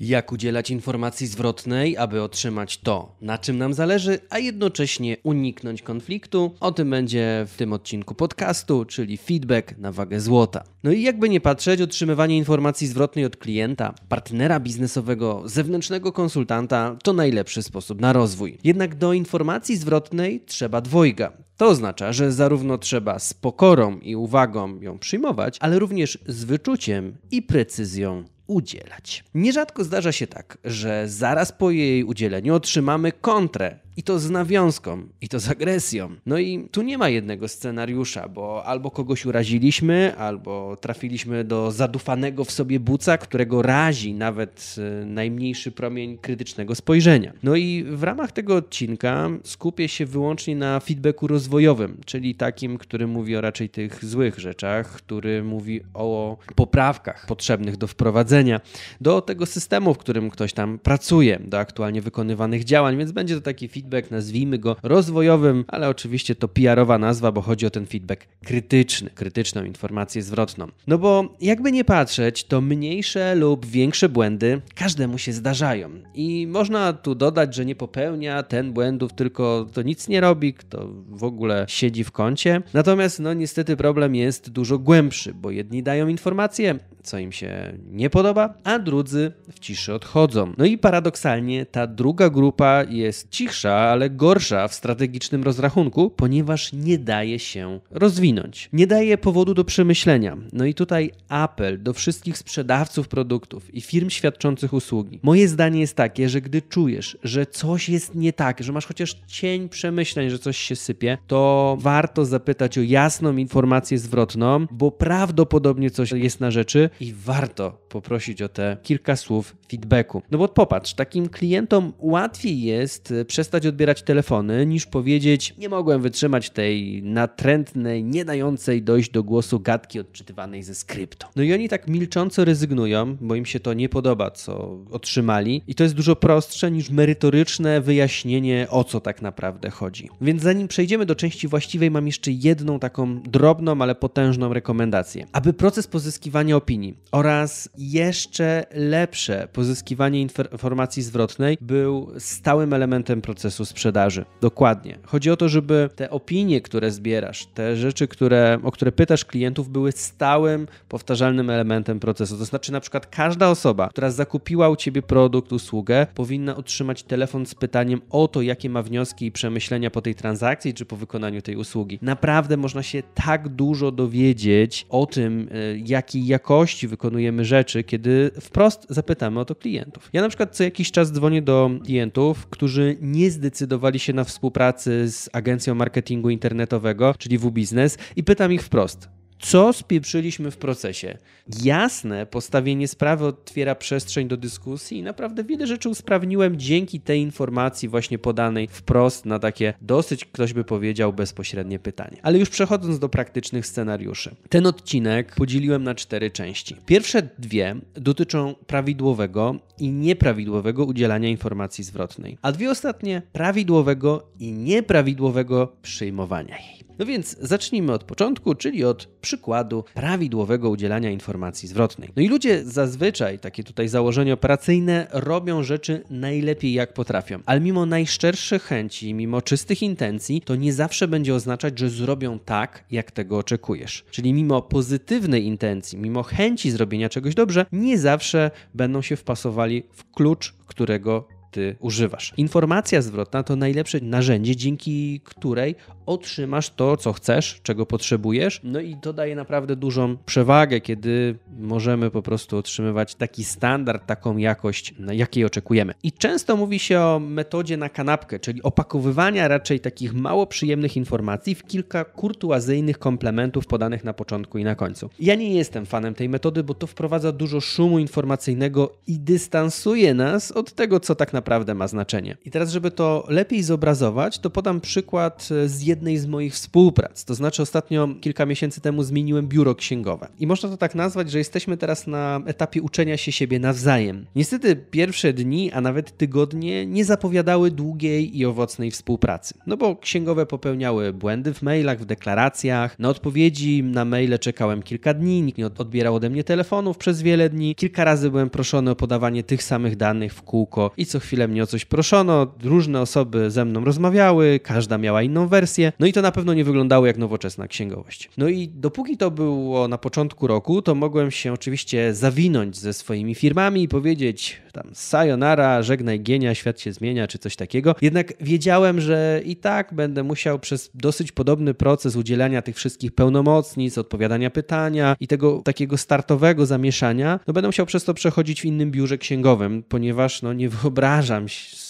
Jak udzielać informacji zwrotnej, aby otrzymać to, na czym nam zależy, a jednocześnie uniknąć konfliktu? O tym będzie w tym odcinku podcastu, czyli feedback na wagę złota. No i jakby nie patrzeć, otrzymywanie informacji zwrotnej od klienta, partnera biznesowego, zewnętrznego konsultanta to najlepszy sposób na rozwój. Jednak do informacji zwrotnej trzeba dwojga. To oznacza, że zarówno trzeba z pokorą i uwagą ją przyjmować, ale również z wyczuciem i precyzją udzielać. Nierzadko zdarza się tak, że zaraz po jej udzieleniu otrzymamy kontrę i to z nawiązką, i to z agresją. No i tu nie ma jednego scenariusza, bo albo kogoś uraziliśmy, albo trafiliśmy do zadufanego w sobie buca, którego razi nawet e, najmniejszy promień krytycznego spojrzenia. No i w ramach tego odcinka skupię się wyłącznie na feedbacku rozwojowym, czyli takim, który mówi o raczej tych złych rzeczach, który mówi o poprawkach potrzebnych do wprowadzenia do tego systemu, w którym ktoś tam pracuje, do aktualnie wykonywanych działań, więc będzie to taki feedback feedback, nazwijmy go rozwojowym, ale oczywiście to PR-owa nazwa, bo chodzi o ten feedback krytyczny, krytyczną informację zwrotną. No bo jakby nie patrzeć, to mniejsze lub większe błędy każdemu się zdarzają. I można tu dodać, że nie popełnia ten błędów, tylko to nic nie robi, kto w ogóle siedzi w kącie. Natomiast no niestety problem jest dużo głębszy, bo jedni dają informacje, co im się nie podoba, a drudzy w ciszy odchodzą. No i paradoksalnie ta druga grupa jest cichsza, ale gorsza w strategicznym rozrachunku, ponieważ nie daje się rozwinąć. Nie daje powodu do przemyślenia. No i tutaj apel do wszystkich sprzedawców produktów i firm świadczących usługi. Moje zdanie jest takie, że gdy czujesz, że coś jest nie tak, że masz chociaż cień przemyśleń, że coś się sypie, to warto zapytać o jasną informację zwrotną, bo prawdopodobnie coś jest na rzeczy i warto poprosić o te kilka słów feedbacku. No bo popatrz, takim klientom łatwiej jest e, przestać odbierać telefony, niż powiedzieć: Nie mogłem wytrzymać tej natrętnej, nie dającej dojść do głosu gadki odczytywanej ze skryptu. No i oni tak milcząco rezygnują, bo im się to nie podoba, co otrzymali, i to jest dużo prostsze niż merytoryczne wyjaśnienie, o co tak naprawdę chodzi. Więc zanim przejdziemy do części właściwej, mam jeszcze jedną taką drobną, ale potężną rekomendację. Aby proces pozyskiwania opinii oraz jeszcze lepsze pozyskiwanie informacji zwrotnej był stałym elementem procesu sprzedaży. Dokładnie. Chodzi o to, żeby te opinie, które zbierasz, te rzeczy, które, o które pytasz klientów, były stałym, powtarzalnym elementem procesu. To znaczy, na przykład, każda osoba, która zakupiła u ciebie produkt, usługę, powinna otrzymać telefon z pytaniem o to, jakie ma wnioski i przemyślenia po tej transakcji czy po wykonaniu tej usługi. Naprawdę można się tak dużo dowiedzieć o tym, e, jakiej jakości wykonujemy rzeczy, kiedy wprost zapytamy o to klientów. Ja na przykład co jakiś czas dzwonię do klientów, którzy nie zdecydowali się na współpracę z agencją marketingu internetowego, czyli W-Business i pytam ich wprost, co spieprzyliśmy w procesie. Jasne postawienie sprawy otwiera przestrzeń do dyskusji i naprawdę wiele rzeczy usprawniłem dzięki tej informacji właśnie podanej wprost na takie dosyć, ktoś by powiedział, bezpośrednie pytanie. Ale już przechodząc do praktycznych scenariuszy. Ten odcinek podzieliłem na cztery części. Pierwsze dwie dotyczą prawidłowego i nieprawidłowego udzielania informacji zwrotnej, a dwie ostatnie prawidłowego i nieprawidłowego przyjmowania jej. No więc zacznijmy od początku, czyli od przykładu prawidłowego udzielania informacji zwrotnej. No i ludzie zazwyczaj, takie tutaj założenia operacyjne, robią rzeczy najlepiej jak potrafią, ale mimo najszczerszych chęci, mimo czystych intencji, to nie zawsze będzie oznaczać, że zrobią tak, jak tego oczekujesz. Czyli mimo pozytywnej intencji, mimo chęci zrobienia czegoś dobrze, nie zawsze będą się wpasowali w klucz, którego ty używasz. Informacja zwrotna to najlepsze narzędzie, dzięki której otrzymasz to, co chcesz, czego potrzebujesz. No i to daje naprawdę dużą przewagę, kiedy możemy po prostu otrzymywać taki standard, taką jakość, jakiej oczekujemy. I często mówi się o metodzie na kanapkę, czyli opakowywania raczej takich mało przyjemnych informacji w kilka kurtuazyjnych komplementów podanych na początku i na końcu. Ja nie jestem fanem tej metody, bo to wprowadza dużo szumu informacyjnego i dystansuje nas od tego, co tak naprawdę naprawdę ma znaczenie. I teraz, żeby to lepiej zobrazować, to podam przykład e, z jednej z moich współprac. To znaczy, ostatnio kilka miesięcy temu zmieniłem biuro księgowe. I można to tak nazwać, że jesteśmy teraz na etapie uczenia się siebie nawzajem. Niestety, pierwsze dni, a nawet tygodnie nie zapowiadały długiej i owocnej współpracy. No bo księgowe popełniały błędy w mailach, w deklaracjach. Na odpowiedzi na maile czekałem kilka dni, nikt nie odbierał ode mnie telefonów przez wiele dni. Kilka razy byłem proszony o podawanie tych samych danych w kółko i co chwilę mnie o coś proszono. Różne osoby ze mną rozmawiały, każda miała inną wersję. No i to na pewno nie wyglądało jak nowoczesna księgowość. No i dopóki to było na początku roku, to mogłem się oczywiście zawinąć ze swoimi firmami i powiedzieć tam sayonara, żegnaj gienia, świat się zmienia, czy coś takiego. Jednak wiedziałem, że i tak będę musiał przez dosyć podobny proces udzielania tych wszystkich pełnomocnic, odpowiadania pytania i tego takiego startowego zamieszania, no będę musiał przez to przechodzić w innym biurze księgowym, ponieważ no nie wyobrażam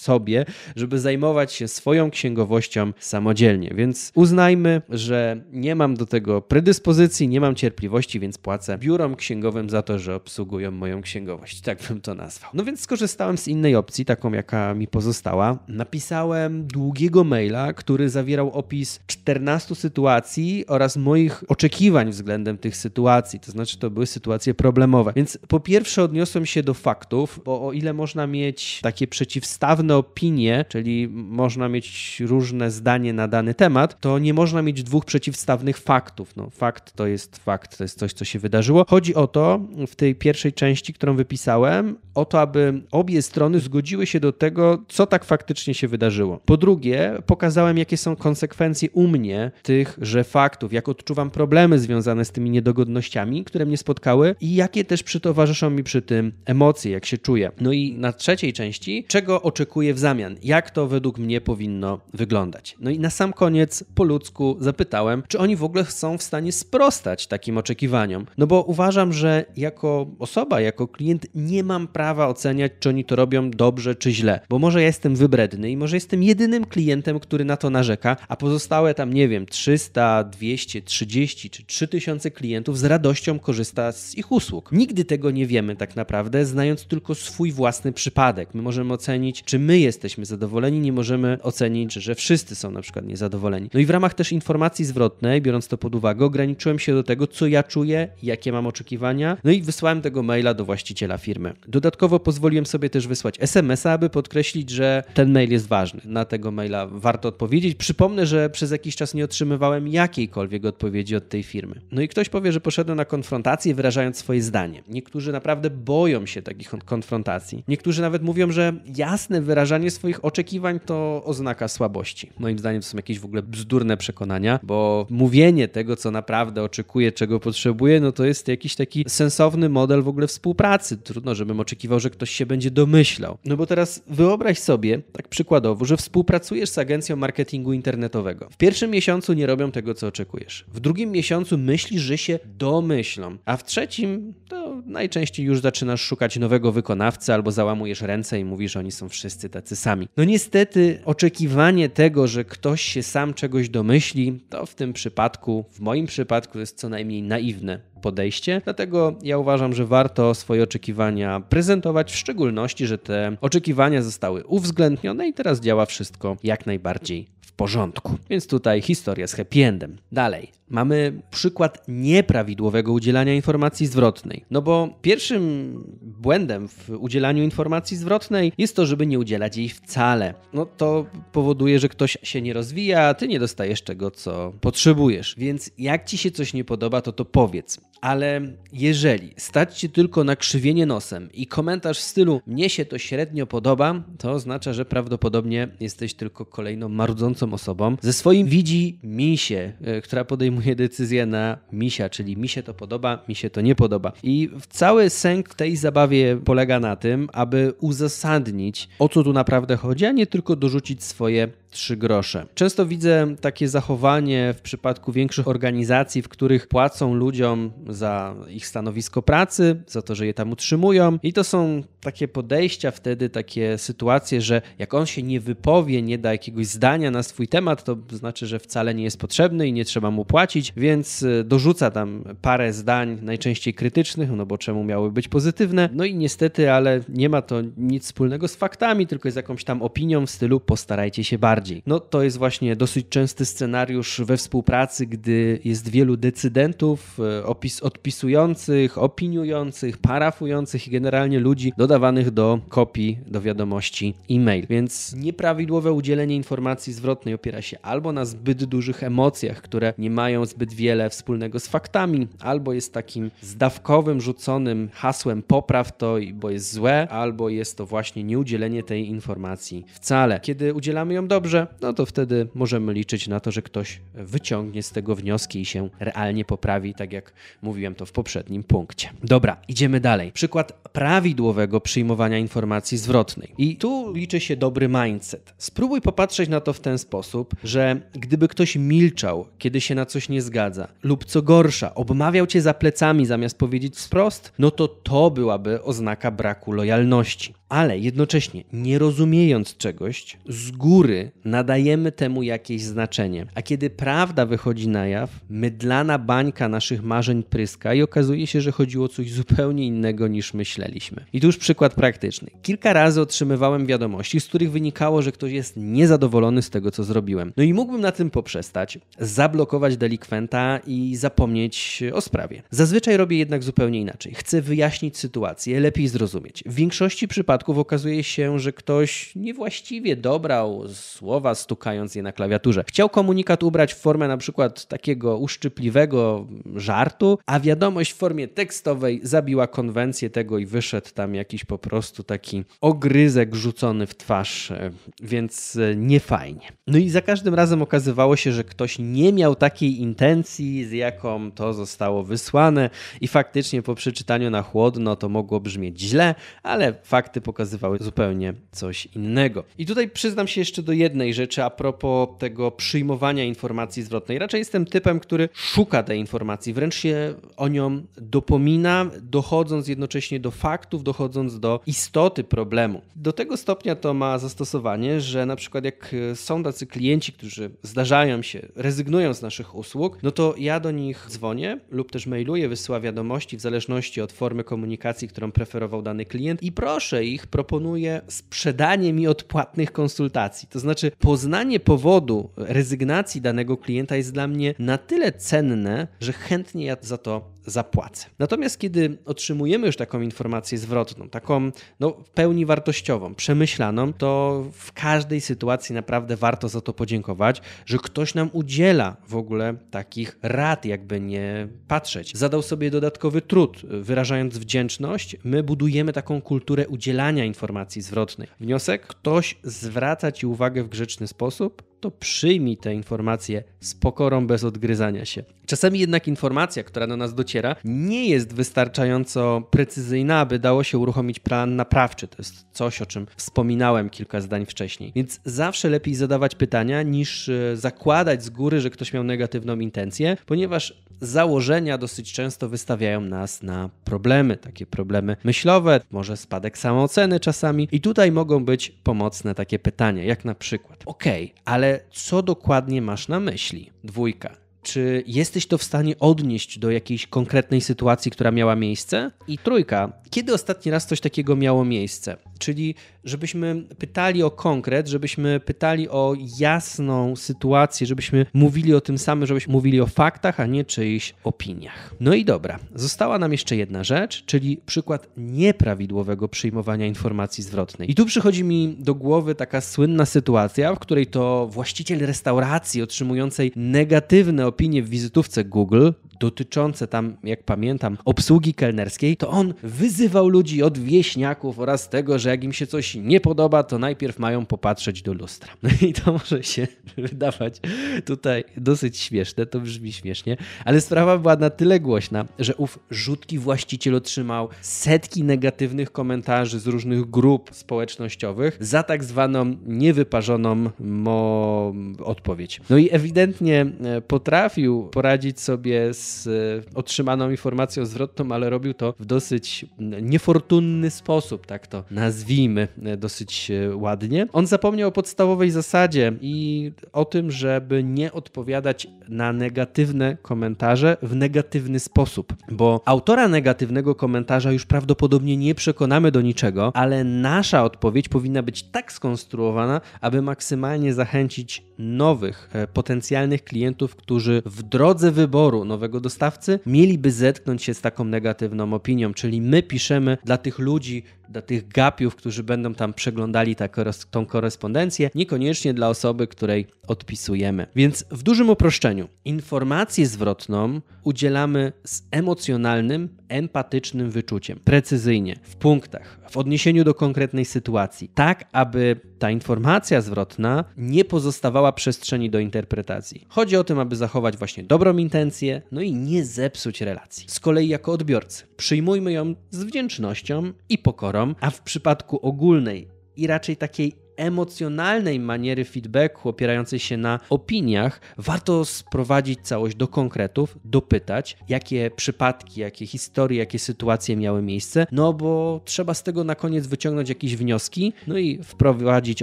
sobie, żeby zajmować się swoją księgowością samodzielnie. Więc uznajmy, że nie mam do tego predyspozycji, nie mam cierpliwości, więc płacę biurom księgowym za to, że obsługują moją księgowość. Tak bym to nazwał. No więc skorzystałem z innej opcji, taką jaka mi pozostała. Napisałem długiego maila, który zawierał opis 14 sytuacji oraz moich oczekiwań względem tych sytuacji. To znaczy, to były sytuacje problemowe. Więc po pierwsze odniosłem się do faktów, bo o ile można mieć takie przeciwstawne opinie, czyli można mieć różne zdanie na dany temat, to nie można mieć dwóch przeciwstawnych faktów. No, fakt to jest fakt, to jest coś, co się wydarzyło. Chodzi o to, w tej pierwszej części, którą wypisałem, o to, aby obie strony zgodziły się do tego, co tak faktycznie się wydarzyło. Po drugie, pokazałem, jakie są konsekwencje u mnie tychże faktów, jak odczuwam problemy związane z tymi niedogodnościami, które mnie spotkały i jakie też przytowarzyszą mi przy tym emocje, jak się czuję. No i na trzeciej części, czego oczekuję w zamian. Jak to według mnie powinno wyglądać? No i na sam koniec po ludzku zapytałem, czy oni w ogóle są w stanie sprostać takim oczekiwaniom. No bo uważam, że jako osoba, jako klient nie mam prawa oceniać, czy oni to robią dobrze czy źle, bo może ja jestem wybredny i może jestem jedynym klientem, który na to narzeka, a pozostałe tam, nie wiem, 300, 200, 30 czy 3000 klientów z radością korzysta z ich usług. Nigdy tego nie wiemy tak naprawdę, znając tylko swój własny przypadek. My możemy ocenić, czy my jesteśmy zadowoleni, nie możemy ocenić, że wszyscy są na przykład niezadowoleni. No i w ramach też informacji zwrotnej, biorąc to pod uwagę, ograniczyłem się do tego, co ja czuję, jakie mam oczekiwania, no i wysłałem tego maila do właściciela firmy. Dodatkowo pozwoliłem sobie też wysłać SMS-a, aby podkreślić, że ten mail jest ważny. Na tego maila warto odpowiedzieć. Przypomnę, że przez jakiś czas nie otrzymywałem jakiejkolwiek odpowiedzi od tej firmy. No i ktoś powie, że poszedłem na konfrontację, wyrażając swoje zdanie. Niektórzy naprawdę boją się takich konfrontacji. Niektórzy nawet mówią, że jasne wyrażanie swoich oczekiwań to oznaka słabości. Moim zdaniem to są jakieś w ogóle bzdurne przekonania, bo mówienie tego, co naprawdę oczekuję, czego potrzebuję, no to jest jakiś taki sensowny model w ogóle współpracy. Trudno, żebym oczekiwał, że ktoś się będzie domyślał. No bo teraz wyobraź sobie, tak przykładowo, że współpracujesz z agencją marketingu internetowego. W pierwszym miesiącu nie robią tego, co oczekujesz. W drugim miesiącu myślisz, że się domyślą, a w trzecim to najczęściej już zaczynasz szukać nowego wykonawcy albo załamujesz ręce i mówisz, że oni są wszyscy tacy sami. No niestety oczekiwanie tego, że ktoś się sam czegoś domyśli, to w tym przypadku, w moim przypadku jest co najmniej naiwne podejście. Dlatego ja uważam, że warto swoje oczekiwania prezentować, w szczególności, że te oczekiwania zostały uwzględnione i teraz działa wszystko jak najbardziej porządku. Więc tutaj historia z happy endem. Dalej, mamy przykład nieprawidłowego udzielania informacji zwrotnej. No bo pierwszym błędem w udzielaniu informacji zwrotnej jest to, żeby nie udzielać jej wcale. No to powoduje, że ktoś się nie rozwija, a ty nie dostajesz tego, co potrzebujesz. Więc jak ci się coś nie podoba, to to powiedz. Ale jeżeli stać się tylko na krzywienie nosem i komentarz w stylu mnie się to średnio podoba, to oznacza, że prawdopodobnie jesteś tylko kolejną marudzącą osobą ze swoim widzi misie, e, która podejmuje decyzję na misia, czyli mi się to podoba, mi się to nie podoba. I cały sęk tej zabawie polega na tym, aby uzasadnić o co tu naprawdę chodzi, a nie tylko dorzucić swoje trzy grosze. Często widzę takie zachowanie w przypadku większych organizacji, w których płacą ludziom za ich stanowisko pracy, za to, że je tam utrzymują. I to są takie podejścia wtedy, takie sytuacje, że jak on się nie wypowie, nie da jakiegoś zdania na swój temat, to znaczy, że wcale nie jest potrzebny i nie trzeba mu płacić, więc e, dorzuca tam parę zdań, najczęściej krytycznych, no bo czemu miały być pozytywne. No i niestety, ale nie ma to nic wspólnego z faktami, tylko z jakąś tam opinią w stylu postarajcie się bardziej. No to jest właśnie dosyć częsty scenariusz we współpracy, gdy jest wielu decydentów, e, odpisujących, opiniujących, parafujących i generalnie ludzi dodawanych do kopii, do wiadomości e-mail. Więc nieprawidłowe udzielenie informacji zwrotnej opiera się albo na zbyt dużych emocjach, które nie mają zbyt wiele wspólnego z faktami, albo jest takim zdawkowym, rzuconym hasłem popraw to, bo jest złe, albo jest to właśnie nieudzielenie tej informacji wcale. Kiedy udzielamy ją dobrze, no to wtedy możemy liczyć na to, że ktoś wyciągnie z tego wnioski i się realnie poprawi, tak jak mówiłem to w poprzednim punkcie. Dobra, idziemy dalej. Przykład prawidłowego przyjmowania informacji zwrotnej. I tu liczy się dobry mindset. Spróbuj popatrzeć na to w ten sposób, że gdyby ktoś milczał, kiedy się na coś nie zgadza, lub co gorsza, obmawiał cię za plecami zamiast powiedzieć wprost, no to to byłaby oznaka braku lojalności ale jednocześnie nie rozumiejąc czegoś, z góry nadajemy temu jakieś znaczenie. A kiedy prawda wychodzi na jaw, mydlana bańka naszych marzeń pryska i okazuje się, że chodziło o coś zupełnie innego niż myśleliśmy. I tu już przykład praktyczny. Kilka razy otrzymywałem wiadomości, z których wynikało, że ktoś jest niezadowolony z tego, co zrobiłem. No i mógłbym na tym poprzestać, zablokować delikwenta i zapomnieć o sprawie. Zazwyczaj robię jednak zupełnie inaczej. Chcę wyjaśnić sytuację, lepiej zrozumieć. W większości przypadków przypadków okazuje się, że ktoś niewłaściwie dobrał słowa, stukając je na klawiaturze. Chciał komunikat ubrać w formę na przykład takiego uszczypliwego żartu, a wiadomość w formie tekstowej zabiła konwencję tego i wyszedł tam jakiś po prostu taki ogryzek rzucony w twarz, e, więc e, nie fajnie. No i za każdym razem okazywało się, że ktoś nie miał takiej intencji, z jaką to zostało wysłane i faktycznie po przeczytaniu na chłodno to mogło brzmieć źle, ale fakty pokazywały zupełnie coś innego. I tutaj przyznam się jeszcze do jednej rzeczy a propos tego przyjmowania informacji zwrotnej. Raczej jestem typem, który szuka tej informacji, wręcz się o nią dopomina, dochodząc jednocześnie do faktów, dochodząc do istoty problemu. Do tego stopnia to ma zastosowanie, że na przykład jak są tacy klienci, którzy zdarzają się, rezygnują z naszych usług, no to ja do nich dzwonię lub też mailuję, wysyła wiadomości w zależności od formy komunikacji, którą preferował dany klient i proszę ich ich proponuje sprzedanie mi odpłatnych konsultacji. To znaczy, poznanie powodu rezygnacji danego klienta jest dla mnie na tyle cenne, że chętnie ja za to zapłacę. Natomiast kiedy otrzymujemy już taką informację zwrotną, taką no, w pełni wartościową, przemyślaną, to w każdej sytuacji naprawdę warto za to podziękować, że ktoś nam udziela w ogóle takich rad, jakby nie patrzeć. Zadał sobie dodatkowy trud, wyrażając wdzięczność, my budujemy taką kulturę udzielania informacji zwrotnej. Wniosek: ktoś zwraca ci uwagę w grzeczny sposób, to przyjmij te informacje z pokorą, bez odgryzania się. Czasami jednak informacja, która do nas dociera, nie jest wystarczająco precyzyjna, aby dało się uruchomić plan naprawczy. To jest coś, o czym wspominałem kilka zdań wcześniej. Więc zawsze lepiej zadawać pytania, niż e, zakładać z góry, że ktoś miał negatywną intencję, ponieważ założenia dosyć często wystawiają nas na problemy, takie problemy myślowe, może spadek samooceny czasami. I tutaj mogą być pomocne takie pytania, jak na przykład: OK, ale co dokładnie masz na myśli? Dwójka czy jesteś to w stanie odnieść do jakiejś konkretnej sytuacji, która miała miejsce? I trójka, kiedy ostatni raz coś takiego miało miejsce? Czyli żebyśmy pytali o konkret, żebyśmy pytali o jasną sytuację, żebyśmy mówili o tym samym, żebyśmy mówili o faktach, a nie czyichś opiniach. No i dobra, została nam jeszcze jedna rzecz, czyli przykład nieprawidłowego przyjmowania informacji zwrotnej. I tu przychodzi mi do głowy taka słynna sytuacja, w której to właściciel restauracji otrzymującej negatywne opinie w wizytówce Google dotyczące tam, jak pamiętam, obsługi kelnerskiej, to on wyzywał ludzi od wieśniaków oraz tego, że jak im się coś nie podoba, to najpierw mają popatrzeć do lustra. No i to może się wydawać tutaj dosyć śmieszne, to brzmi śmiesznie, ale sprawa była na tyle głośna, że ów rzutki właściciel otrzymał setki negatywnych komentarzy z różnych grup społecznościowych za tak zwaną niewyparzoną mo odpowiedź. No i ewidentnie e, potrafił poradzić sobie z z e, otrzymaną informacją zwrotną, ale robił to w dosyć niefortunny sposób, tak to nazwijmy e, dosyć e, ładnie. On zapomniał o podstawowej zasadzie i o tym, żeby nie odpowiadać na negatywne komentarze w negatywny sposób, bo autora negatywnego komentarza już prawdopodobnie nie przekonamy do niczego, ale nasza odpowiedź powinna być tak skonstruowana, aby maksymalnie zachęcić nowych, potencjalnych klientów, którzy w drodze wyboru nowego dostawcy mieliby zetknąć się z taką negatywną opinią, czyli my piszemy dla tych ludzi, dla tych gapiów, którzy będą tam przeglądali ta, tą korespondencję, niekoniecznie dla osoby, której odpisujemy. Więc w dużym uproszczeniu, informację zwrotną udzielamy z emocjonalnym, empatycznym wyczuciem, precyzyjnie, w punktach, w odniesieniu do konkretnej sytuacji, tak aby ta informacja zwrotna nie pozostawała przestrzeni do interpretacji. Chodzi o tym, aby zachować właśnie dobrą intencję, no i nie zepsuć relacji. Z kolei jako odbiorcy przyjmujmy ją z wdzięcznością i pokorą, a w przypadku ogólnej i raczej takiej emocjonalnej maniery feedbacku opierającej się na opiniach, warto sprowadzić całość do konkretów, dopytać, jakie przypadki, jakie historie, jakie sytuacje miały miejsce, no bo trzeba z tego na koniec wyciągnąć jakieś wnioski, no i wprowadzić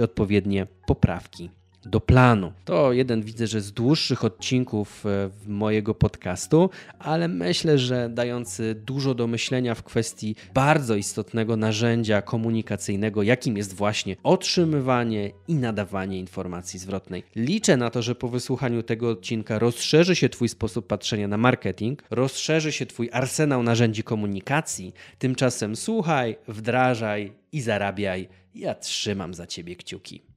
odpowiednie poprawki do planu. To jeden widzę, że z dłuższych odcinków e, mojego podcastu, ale myślę, że dający dużo do myślenia w kwestii bardzo istotnego narzędzia komunikacyjnego, jakim jest właśnie otrzymywanie i nadawanie informacji zwrotnej. Liczę na to, że po wysłuchaniu tego odcinka rozszerzy się Twój sposób patrzenia na marketing, rozszerzy się Twój arsenał narzędzi komunikacji. Tymczasem słuchaj, wdrażaj i zarabiaj. Ja trzymam za Ciebie kciuki.